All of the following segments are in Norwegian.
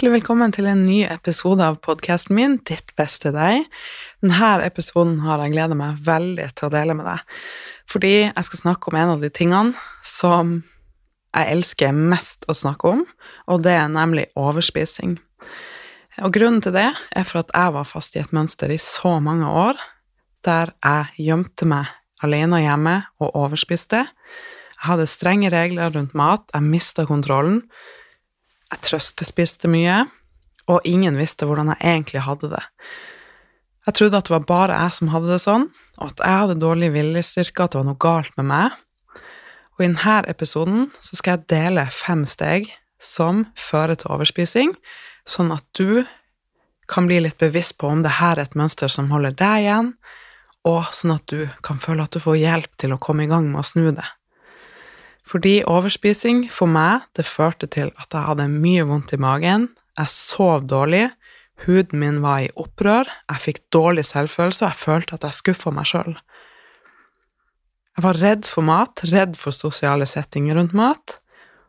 Hjertelig velkommen til en ny episode av podkasten min Ditt beste deg. Denne episoden har jeg gleda meg veldig til å dele med deg, fordi jeg skal snakke om en av de tingene som jeg elsker mest å snakke om, og det er nemlig overspising. Og grunnen til det er for at jeg var fast i et mønster i så mange år der jeg gjemte meg alene hjemme og overspiste. Jeg hadde strenge regler rundt mat, jeg mista kontrollen jeg trøstespiste mye, og ingen visste hvordan jeg egentlig hadde det. Jeg trodde at det var bare jeg som hadde det sånn, og at jeg hadde dårlig viljestyrke, at det var noe galt med meg. Og i denne episoden så skal jeg dele fem steg som fører til overspising, sånn at du kan bli litt bevisst på om det her er et mønster som holder deg igjen, og sånn at du kan føle at du får hjelp til å komme i gang med å snu det. Fordi overspising for meg, det førte til at jeg hadde mye vondt i magen, jeg sov dårlig, huden min var i opprør, jeg fikk dårlig selvfølelse, og jeg følte at jeg skuffa meg sjøl. Jeg var redd for mat, redd for sosiale settinger rundt mat,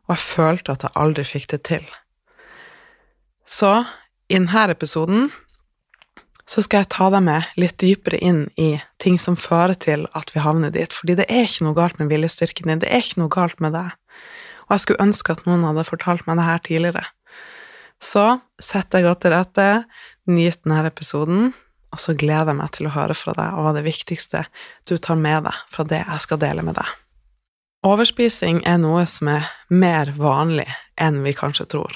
og jeg følte at jeg aldri fikk det til. Så i denne episoden så skal jeg ta deg med litt dypere inn i ting som fører til at vi havner dit, fordi det er ikke noe galt med viljestyrken din, det er ikke noe galt med deg, og jeg skulle ønske at noen hadde fortalt meg det her tidligere. Så sett deg godt til rette, nyt denne episoden, og så gleder jeg meg til å høre fra deg og hva det viktigste du tar med deg fra det jeg skal dele med deg. Overspising er noe som er mer vanlig enn vi kanskje tror.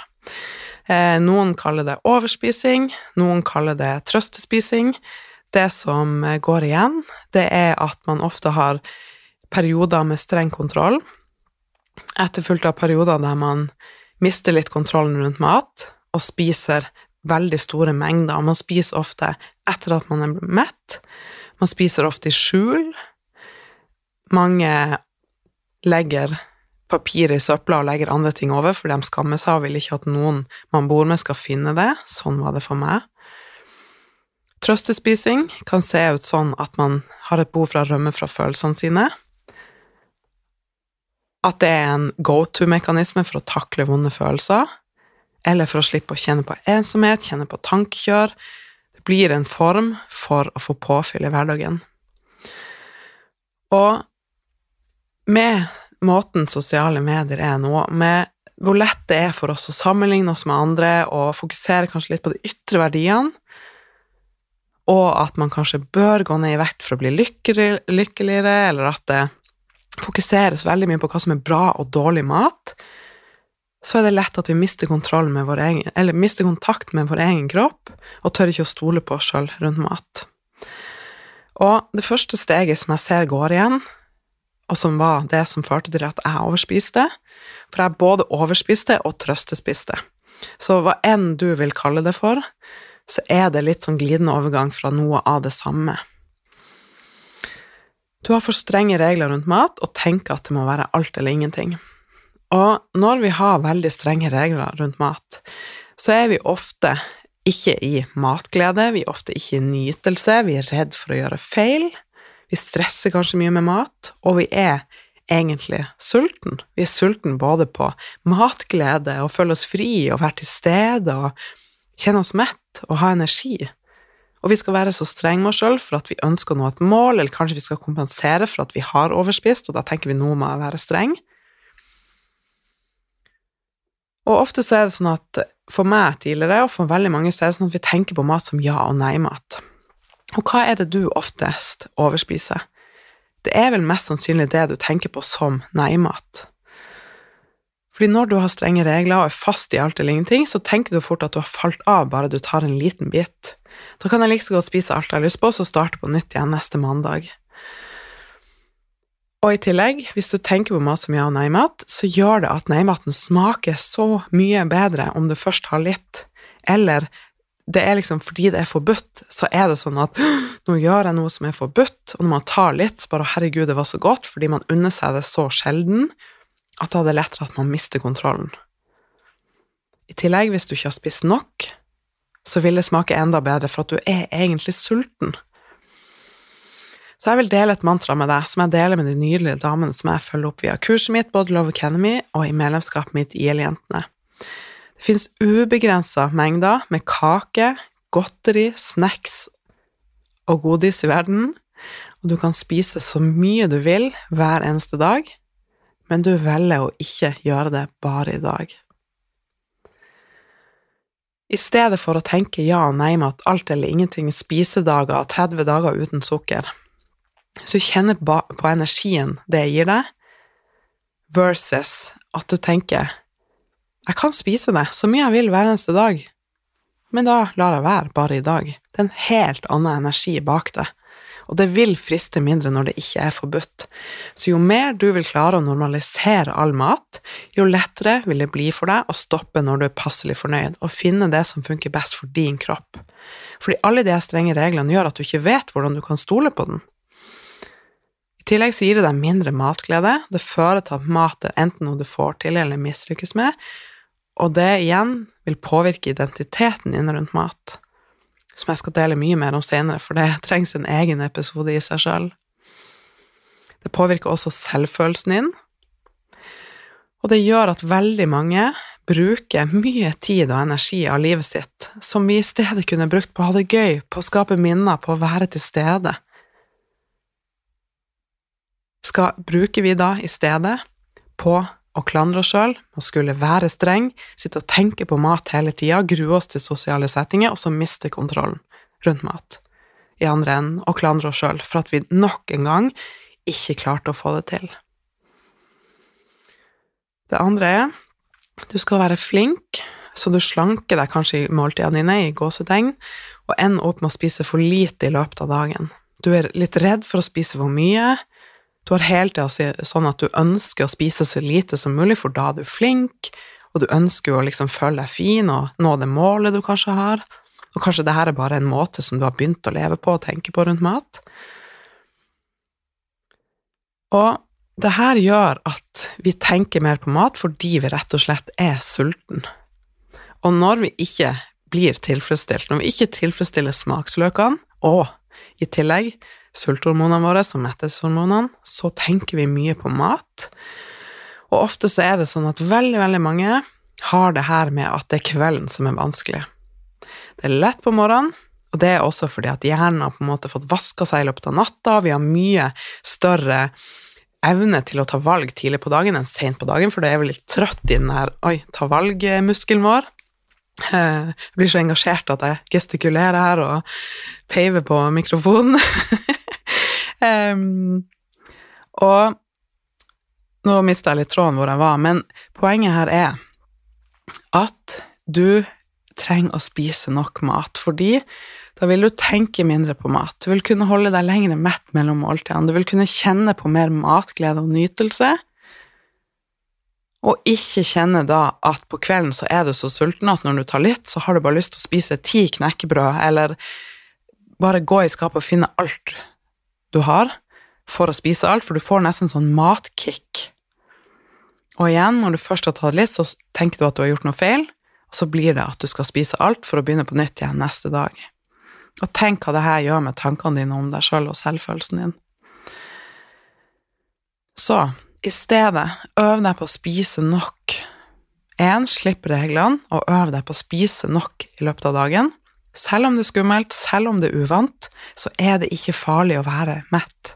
Eh, noen kaller det overspising, noen kaller det trøstespising. Det som eh, går igjen, det er at man ofte har perioder med streng kontroll, etterfulgt av perioder der man mister litt kontrollen rundt mat og spiser veldig store mengder. Man spiser ofte etter at man er mett. Man spiser ofte i skjul. Mange legger papiret i søpla og legger andre ting over, for de skammer seg og vil ikke at noen man bor med, skal finne det. Sånn var det for meg. Trøstespising kan se ut sånn at man har et behov for å rømme fra følelsene sine. At det er en go to-mekanisme for å takle vonde følelser, eller for å slippe å kjenne på ensomhet, kjenne på tankekjør. Det blir en form for å få påfyll i hverdagen. Og med måten sosiale medier er nå, med hvor lett det er for oss å sammenligne oss med andre og fokusere kanskje litt på de ytre verdiene, og at man kanskje bør gå ned i vekt for å bli lykkeligere, eller at det fokuseres veldig mye på hva som er bra og dårlig mat, så er det lett at vi mister, egen, mister kontakt med vår egen kropp og tør ikke å stole på oss sjøl rundt mat. Og det første steget som jeg ser går igjen, og som var det som førte til at jeg overspiste, for jeg både overspiste og trøstespiste. Så hva enn du vil kalle det for, så er det litt sånn glidende overgang fra noe av det samme. Du har for strenge regler rundt mat og tenker at det må være alt eller ingenting. Og når vi har veldig strenge regler rundt mat, så er vi ofte ikke i matglede, vi er ofte ikke i nytelse, vi er redd for å gjøre feil, vi stresser kanskje mye med mat, og vi er egentlig sulten. Vi er sulten både på matglede, og føle oss fri, og være til stede, og kjenne oss mett, og ha energi. Og vi skal være så strenge med oss sjøl for at vi ønsker å nå et mål, eller kanskje vi skal kompensere for at vi har overspist, og da tenker vi noe med å være streng. Og ofte så er det sånn at for meg tidligere, og for veldig mange, så er det sånn at vi tenker på mat som ja- og nei-mat. Og hva er det du oftest overspiser? Det er vel mest sannsynlig det du tenker på som nei-mat. Fordi når du har strenge regler og er fast i alt eller ingenting, så tenker du fort at du har falt av bare du tar en liten bit. Da kan jeg like så godt spise alt jeg har lyst på, så starte på nytt igjen neste mandag. Og i tillegg, hvis du tenker på mat som ja- og nei-mat, så gjør det at nei-maten smaker så mye bedre om du først har litt, eller det er liksom fordi det er forbudt, så er det sånn at nå gjør jeg noe som er forbudt, og når man tar litt, så bare herregud, det var så godt, fordi man unner seg det så sjelden, at da er det lettere at man mister kontrollen. I tillegg, hvis du ikke har spist nok, så vil det smake enda bedre, for at du er egentlig sulten. Så jeg vil dele et mantra med deg, som jeg deler med de nydelige damene som jeg følger opp via kurset mitt, både Love Academy og i medlemskapet mitt i Eljentene. Det fins ubegrensa mengder med kake, godteri, snacks og godis i verden, og du kan spise så mye du vil hver eneste dag, men du velger å ikke gjøre det bare i dag. I stedet for å tenke ja og nei med at alt eller ingenting, spisedager og 30 dager uten sukker, så kjenner på energien det gir deg, versus at du tenker jeg kan spise det så mye jeg vil hver eneste dag, men da lar jeg være bare i dag. Det er en helt annen energi bak det, og det vil friste mindre når det ikke er forbudt. Så jo mer du vil klare å normalisere all mat, jo lettere vil det bli for deg å stoppe når du er passelig fornøyd, og finne det som funker best for din kropp. Fordi alle de strenge reglene gjør at du ikke vet hvordan du kan stole på den. I tillegg så gir det deg mindre matglede, det fører til at mat er enten noe du får til eller mislykkes med, og det igjen vil påvirke identiteten din rundt mat, som jeg skal dele mye mer om senere, for det trengs en egen episode i seg sjøl. Det påvirker også selvfølelsen din, og det gjør at veldig mange bruker mye tid og energi av livet sitt som vi i stedet kunne brukt på å ha det gøy, på å skape minner, på å være til stede skal, bruker vi da i stedet på å klandre oss sjøl, å skulle være streng, sitte og tenke på mat hele tida, grue oss til sosiale settinger, og så miste kontrollen rundt mat i andre enden, å klandre oss sjøl for at vi nok en gang ikke klarte å få det til. Det andre er du skal være flink, så du slanker deg kanskje i måltidene dine, i gåsetegn, og ender opp med å spise for lite i løpet av dagen. Du er litt redd for å spise for mye, du har hele tida sånn at du ønsker å spise så lite som mulig, for da er du flink, og du ønsker jo å liksom føle deg fin og nå det målet du kanskje har. Og kanskje det her er bare en måte som du har begynt å leve på og tenke på rundt mat. Og det her gjør at vi tenker mer på mat fordi vi rett og slett er sulten. Og når vi ikke blir tilfredsstilt, når vi ikke tilfredsstiller smaksløkene, og i tillegg sulthormonene våre, som mettelseshormonene, så tenker vi mye på mat. Og ofte så er det sånn at veldig, veldig mange har det her med at det er kvelden som er vanskelig. Det er lett på morgenen, og det er også fordi at hjernen har på en måte fått vaska seg i løpet av natta, vi har mye større evne til å ta valg tidlig på dagen enn sent på dagen, for da er vi litt trøtt i den her oi, ta valg-muskelen vår. Eh, jeg blir så engasjert at jeg gestikulerer her og peiver på mikrofonen. um, og nå mista jeg litt tråden hvor jeg var, men poenget her er at du trenger å spise nok mat, fordi da vil du tenke mindre på mat. Du vil kunne holde deg lengre mett mellom måltidene. Du vil kunne kjenne på mer matglede og nytelse. Og ikke kjenne da at på kvelden så er du så sulten at når du tar litt, så har du bare lyst til å spise ti knekkebrød, eller bare gå i skapet og finne alt du har for å spise alt, for du får nesten sånn matkick. Og igjen, når du først har tatt litt, så tenker du at du har gjort noe feil, og så blir det at du skal spise alt for å begynne på nytt igjen neste dag. Og tenk hva det her gjør med tankene dine om deg sjøl og selvfølelsen din. Så i stedet, øv deg på å spise nok. En, slipp reglene, og øv deg på å spise nok i løpet av dagen. Selv om det er skummelt, selv om det er uvant, så er det ikke farlig å være mett.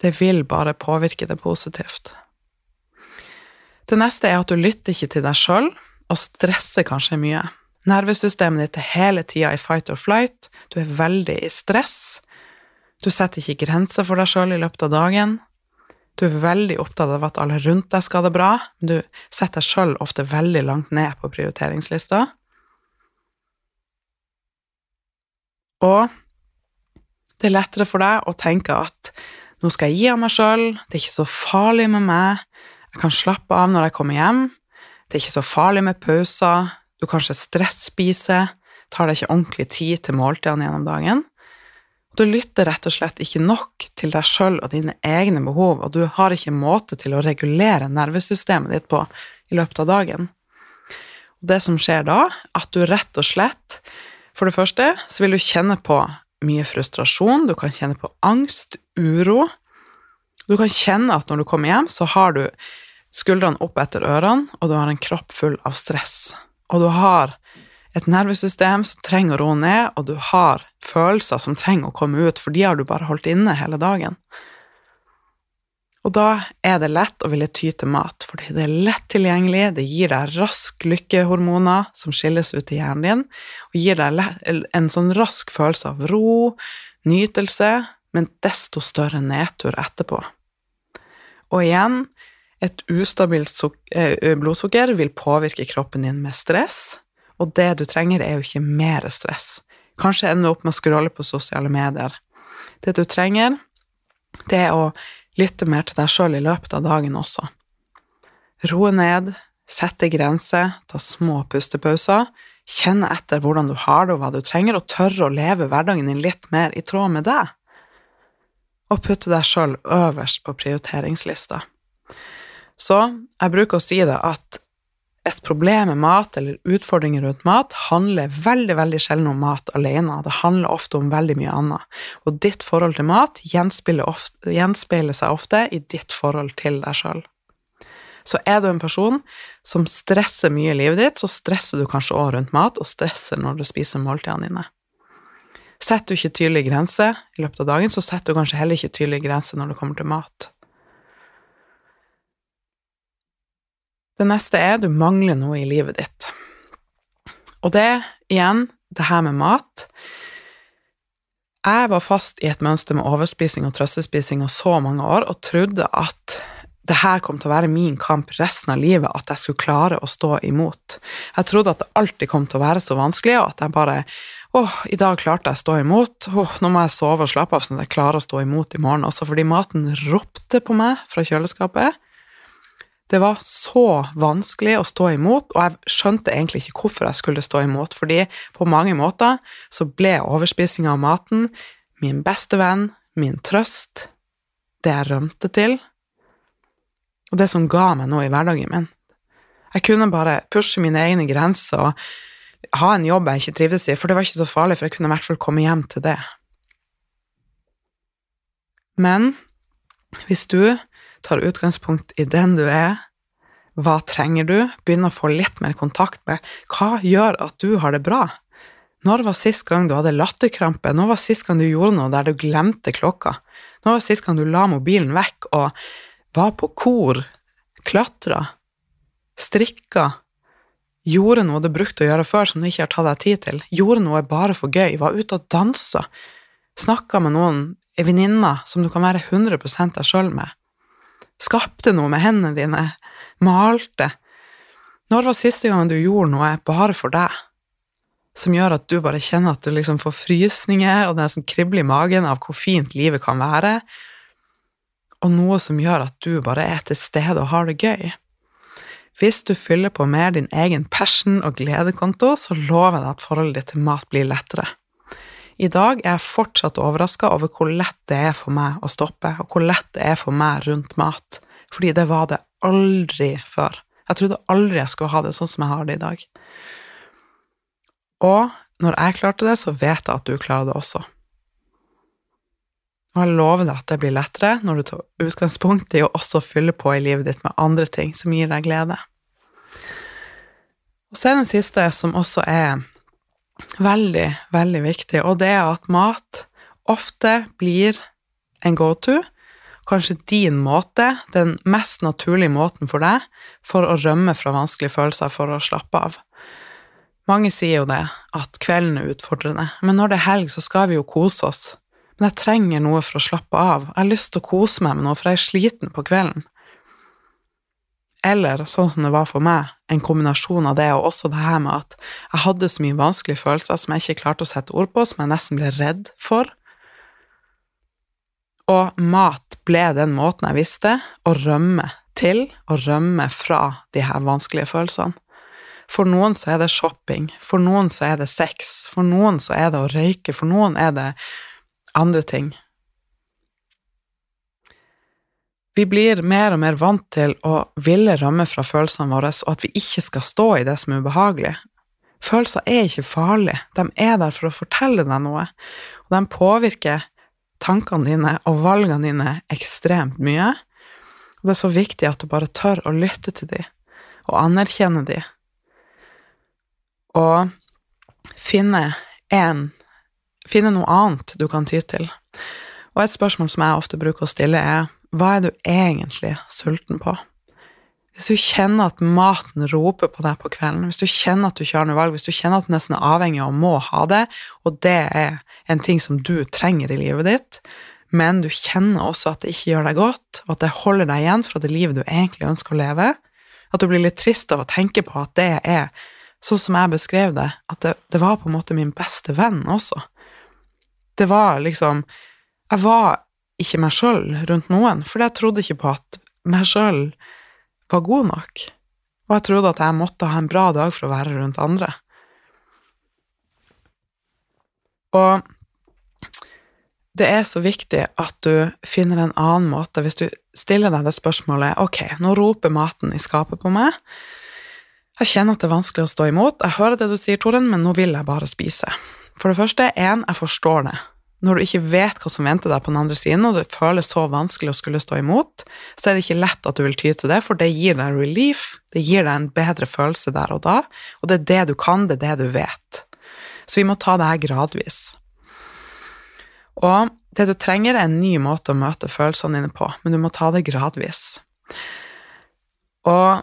Det vil bare påvirke det positivt. Det neste er at du lytter ikke til deg sjøl, og stresser kanskje mye. Nervesystemet ditt er hele tida i fight or flight, du er veldig i stress, du setter ikke grenser for deg sjøl i løpet av dagen, du er veldig opptatt av at alle rundt deg skal ha det bra, men du setter deg sjøl ofte veldig langt ned på prioriteringslista. Og det er lettere for deg å tenke at nå skal jeg gi av meg sjøl, det er ikke så farlig med meg, jeg kan slappe av når jeg kommer hjem, det er ikke så farlig med pauser, du kanskje stresspiser, tar deg ikke ordentlig tid til måltidene gjennom dagen. Du lytter rett og slett ikke nok til deg sjøl og dine egne behov, og du har ikke måte til å regulere nervesystemet ditt på i løpet av dagen. Og det som skjer da, at du rett og slett For det første så vil du kjenne på mye frustrasjon, du kan kjenne på angst, uro. Du kan kjenne at når du kommer hjem, så har du skuldrene opp etter ørene, og du har en kropp full av stress og du har et nervesystem som trenger å roe ned, og du har følelser som trenger å komme ut, for de har du bare holdt inne hele dagen. Og da er det lett å ville ty til mat, fordi det er lett tilgjengelig, det gir deg rask lykkehormoner som skilles ut i hjernen din, og gir deg en sånn rask følelse av ro, nytelse, men desto større nedtur etterpå. Og igjen, et ustabilt eh, blodsukker vil påvirke kroppen din med stress, og det du trenger, er jo ikke mer stress. Kanskje ender du opp med å scrolle på sosiale medier. Det du trenger, det er å lytte mer til deg sjøl i løpet av dagen også. Roe ned, sette grenser, ta små pustepauser, kjenne etter hvordan du har det og hva du trenger, og tørre å leve hverdagen din litt mer i tråd med deg. Og putte deg sjøl øverst på prioriteringslista. Så jeg bruker å si det at et problem med mat eller utfordringer rundt mat handler veldig veldig sjelden om mat alene, det handler ofte om veldig mye annet. Og ditt forhold til mat gjenspeiler, ofte, gjenspeiler seg ofte i ditt forhold til deg sjøl. Så er du en person som stresser mye i livet ditt, så stresser du kanskje òg rundt mat, og stresser når du spiser måltidene dine. Setter du ikke tydelige grenser i løpet av dagen, så setter du kanskje heller ikke tydelige grenser når det kommer til mat. Det neste er du mangler noe i livet ditt. Og det, igjen, det her med mat Jeg var fast i et mønster med overspising og trøstespising og så mange år og trodde at det her kom til å være min kamp resten av livet, at jeg skulle klare å stå imot. Jeg trodde at det alltid kom til å være så vanskelig, og at jeg bare åh, i dag klarte jeg å stå imot, åh, nå må jeg sove og slappe av sånn at jeg klarer å stå imot i morgen også, fordi maten ropte på meg fra kjøleskapet. Det var så vanskelig å stå imot, og jeg skjønte egentlig ikke hvorfor jeg skulle stå imot, fordi på mange måter så ble overspising av maten min beste venn, min trøst, det jeg rømte til, og det som ga meg noe i hverdagen min. Jeg kunne bare pushe mine egne grenser og ha en jobb jeg ikke trivdes i, for det var ikke så farlig, for jeg kunne i hvert fall komme hjem til det. Men hvis du tar utgangspunkt i den du er. Hva trenger du? Begynn å få litt mer kontakt med hva gjør at du har det bra. Når var sist gang du hadde latterkrampe? Når var sist gang du gjorde noe der du glemte klokka? Når var sist gang du la mobilen vekk og var på kor, klatra, strikka, gjorde noe du brukte å gjøre før som du ikke har tatt deg tid til, gjorde noe bare for gøy, var ute og dansa, snakka med noen, ei venninne som du kan være 100 deg sjøl med, skapte noe med hendene dine, malte Når var siste gang du gjorde noe bare for deg, som gjør at du bare kjenner at du liksom får frysninger, og det er sånn kribler i magen av hvor fint livet kan være, og noe som gjør at du bare er til stede og har det gøy? Hvis du fyller på mer din egen passion og gledekonto, så lover jeg deg at forholdet ditt til mat blir lettere. I dag er jeg fortsatt overraska over hvor lett det er for meg å stoppe, og hvor lett det er for meg rundt mat, fordi det var det aldri før. Jeg trodde aldri jeg skulle ha det sånn som jeg har det i dag. Og når jeg klarte det, så vet jeg at du klarer det også. Og jeg lover deg at det blir lettere når du tar utgangspunkt i å også fylle på i livet ditt med andre ting som gir deg glede. Og så er den siste, som også er veldig, veldig viktig, og det er at mat ofte blir en go-to, kanskje din måte, den mest naturlige måten for deg for å rømme fra vanskelige følelser, for å slappe av. Mange sier jo det, at kvelden er utfordrende, men når det er helg, så skal vi jo kose oss. Men jeg trenger noe for å slappe av, jeg har lyst til å kose meg med noe, for jeg er sliten på kvelden. Eller sånn som det var for meg, en kombinasjon av det og også det her med at jeg hadde så mye vanskelige følelser som jeg ikke klarte å sette ord på, som jeg nesten ble redd for. Og mat ble den måten jeg visste å rømme til, å rømme fra de her vanskelige følelsene. For noen så er det shopping, for noen så er det sex, for noen så er det å røyke, for noen er det andre ting. Vi blir mer og mer vant til å ville rømme fra følelsene våre, og at vi ikke skal stå i det som er ubehagelig. Følelser er ikke farlige, de er der for å fortelle deg noe, og de påvirker tankene dine og valgene dine ekstremt mye. Og det er så viktig at du bare tør å lytte til dem, og anerkjenne dem, og finne en Finne noe annet du kan ty til. Og et spørsmål som jeg ofte bruker å stille, er hva er du egentlig sulten på? Hvis du kjenner at maten roper på deg på kvelden, hvis du kjenner at du ikke har noe valg, hvis du kjenner at du nesten er avhengig av å må ha det, og det er en ting som du trenger i livet ditt, men du kjenner også at det ikke gjør deg godt, og at det holder deg igjen fra det livet du egentlig ønsker å leve, at du blir litt trist av å tenke på at det er sånn som jeg beskrev det, at det, det var på en måte min beste venn også. Det var liksom Jeg var ikke meg sjøl rundt noen, for jeg trodde ikke på at meg sjøl var god nok. Og jeg trodde at jeg måtte ha en bra dag for å være rundt andre. Og det er så viktig at du finner en annen måte. Hvis du stiller deg det spørsmålet Ok, nå roper maten i skapet på meg. Jeg kjenner at det er vanskelig å stå imot. Jeg hører det du sier, Toren, men nå vil jeg bare spise. For det første, én, jeg forstår det når du ikke vet hva som venter deg på den andre siden, og det føles så vanskelig å skulle stå imot, så er det ikke lett at du vil ty til det, for det gir deg relief, det gir deg en bedre følelse der og da, og det er det du kan, det er det du vet. Så vi må ta det her gradvis. Og det du trenger, er en ny måte å møte følelsene dine på, men du må ta det gradvis. Og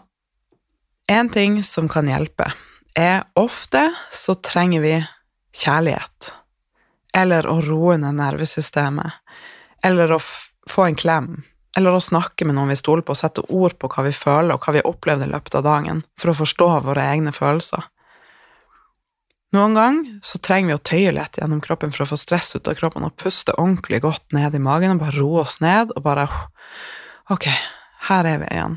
en ting som kan hjelpe, er ofte så trenger vi kjærlighet eller å roe ned nervesystemet, eller å få en klem, eller å snakke med noen vi stoler på, sette ord på hva vi føler og hva vi har opplevd i løpet av dagen, for å forstå våre egne følelser. Noen ganger så trenger vi å tøye lett gjennom kroppen for å få stress ut av kroppen og puste ordentlig godt ned i magen og bare roe oss ned og bare Ok, her er vi igjen.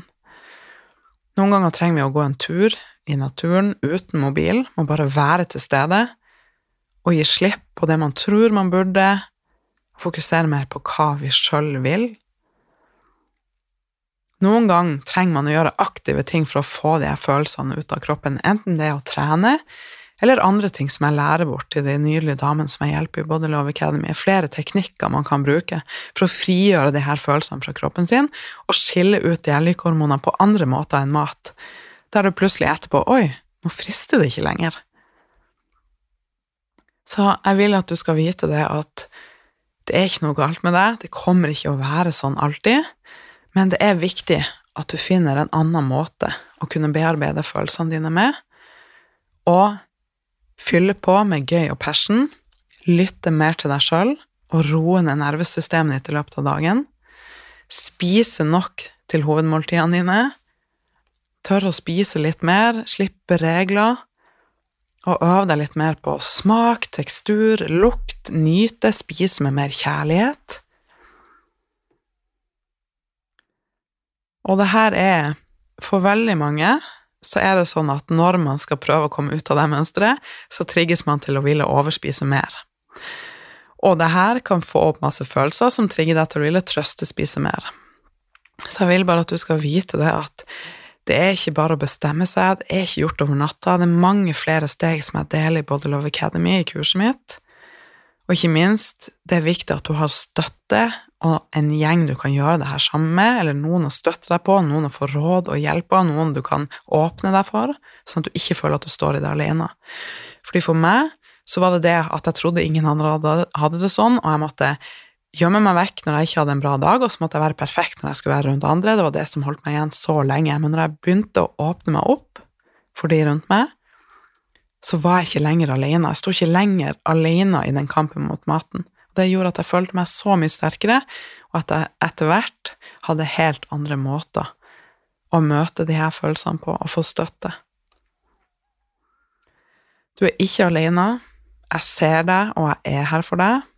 Noen ganger trenger vi å gå en tur i naturen uten mobil, og bare være til stede, å gi slipp på det man tror man burde, fokusere mer på hva vi sjøl vil. Noen ganger trenger man å gjøre aktive ting for å få de følelsene ut av kroppen, enten det er å trene, eller andre ting som jeg lærer bort til de nydelige damene som jeg hjelper i Body Love Academy, flere teknikker man kan bruke for å frigjøre de her følelsene fra kroppen sin, og skille ut de lykkehormonene på andre måter enn mat, der du plutselig etterpå Oi, nå frister det ikke lenger. Så jeg vil at du skal vite det at Det er ikke noe galt med deg, det kommer ikke å være sånn alltid, men det er viktig at du finner en annen måte å kunne bearbeide følelsene dine med, og fylle på med gøy og passion, lytte mer til deg sjøl og roe ned nervesystemet ditt i løpet av dagen, spise nok til hovedmåltidene dine, tørre å spise litt mer, slippe regler, og øv deg litt mer på smak, tekstur, lukt, nyte, spise med mer kjærlighet. Og det her er For veldig mange så er det sånn at når man skal prøve å komme ut av det mønsteret, så trigges man til å ville overspise mer. Og det her kan få opp masse følelser som trigger deg til å ville trøstespise mer. Så jeg vil bare at du skal vite det at det er ikke bare å bestemme seg, det er ikke gjort over natta. Det er mange flere steg som jeg deler i Body Love Academy i kurset mitt. Og ikke minst, det er viktig at du har støtte og en gjeng du kan gjøre det her sammen med, eller noen å støtte deg på, noen å få råd og hjelp av, noen du kan åpne deg for, sånn at du ikke føler at du står i det alene. Fordi for meg så var det det at jeg trodde ingen andre hadde det sånn, og jeg måtte gjemme meg vekk når jeg ikke hadde en bra dag, og så måtte jeg være perfekt når jeg skulle være rundt andre. Det var det som holdt meg igjen så lenge. Men når jeg begynte å åpne meg opp for de rundt meg, så var jeg ikke lenger alene. Jeg sto ikke lenger alene i den kampen mot maten. Det gjorde at jeg følte meg så mye sterkere, og at jeg etter hvert hadde helt andre måter å møte de her følelsene på og få støtte. Du er ikke alene. Jeg ser deg, og jeg er her for deg.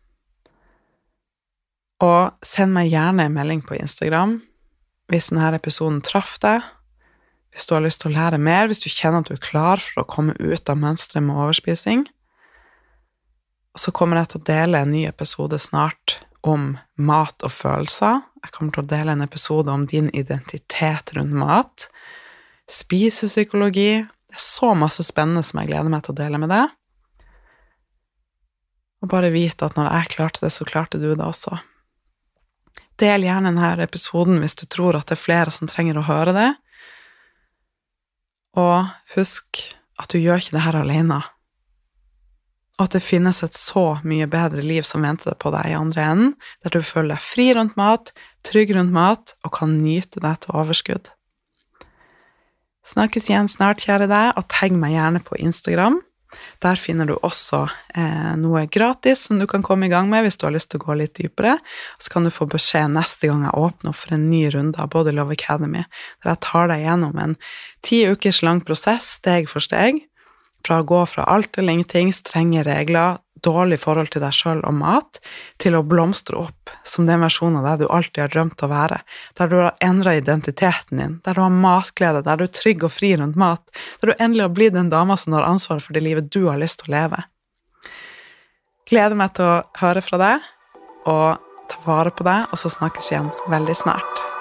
Og send meg gjerne en melding på Instagram hvis denne episoden traff deg, hvis du har lyst til å lære mer, hvis du kjenner at du er klar for å komme ut av mønsteret med overspising. Og så kommer jeg til å dele en ny episode snart om mat og følelser. Jeg kommer til å dele en episode om din identitet rundt mat. Spisepsykologi. Det er så masse spennende som jeg gleder meg til å dele med deg. Og bare vite at når jeg klarte det, så klarte du det også. Del gjerne denne episoden hvis du tror at det er flere som trenger å høre det. Og husk at du gjør ikke det her alene. Og at det finnes et så mye bedre liv som venter på deg i andre enden, der du føler deg fri rundt mat, trygg rundt mat og kan nyte deg til overskudd. Snakkes igjen snart, kjære deg, og tagg meg gjerne på Instagram. Der finner du også eh, noe gratis som du kan komme i gang med hvis du har lyst til å gå litt dypere. Så kan du få beskjed neste gang jeg åpner opp for en ny runde av Body Love Academy, der jeg tar deg gjennom en ti ukers lang prosess, steg for steg, fra å gå fra alt eller ingenting, strenge regler, dårlig forhold til deg sjøl og mat, til å blomstre opp som den versjonen av deg du alltid har drømt å være, der du har endra identiteten din, der du har matglede, der du er trygg og fri rundt mat, der du endelig har blitt den dama som har ansvaret for det livet du har lyst til å leve. Gleder meg til å høre fra deg, og ta vare på deg, og så snakkes vi igjen veldig snart.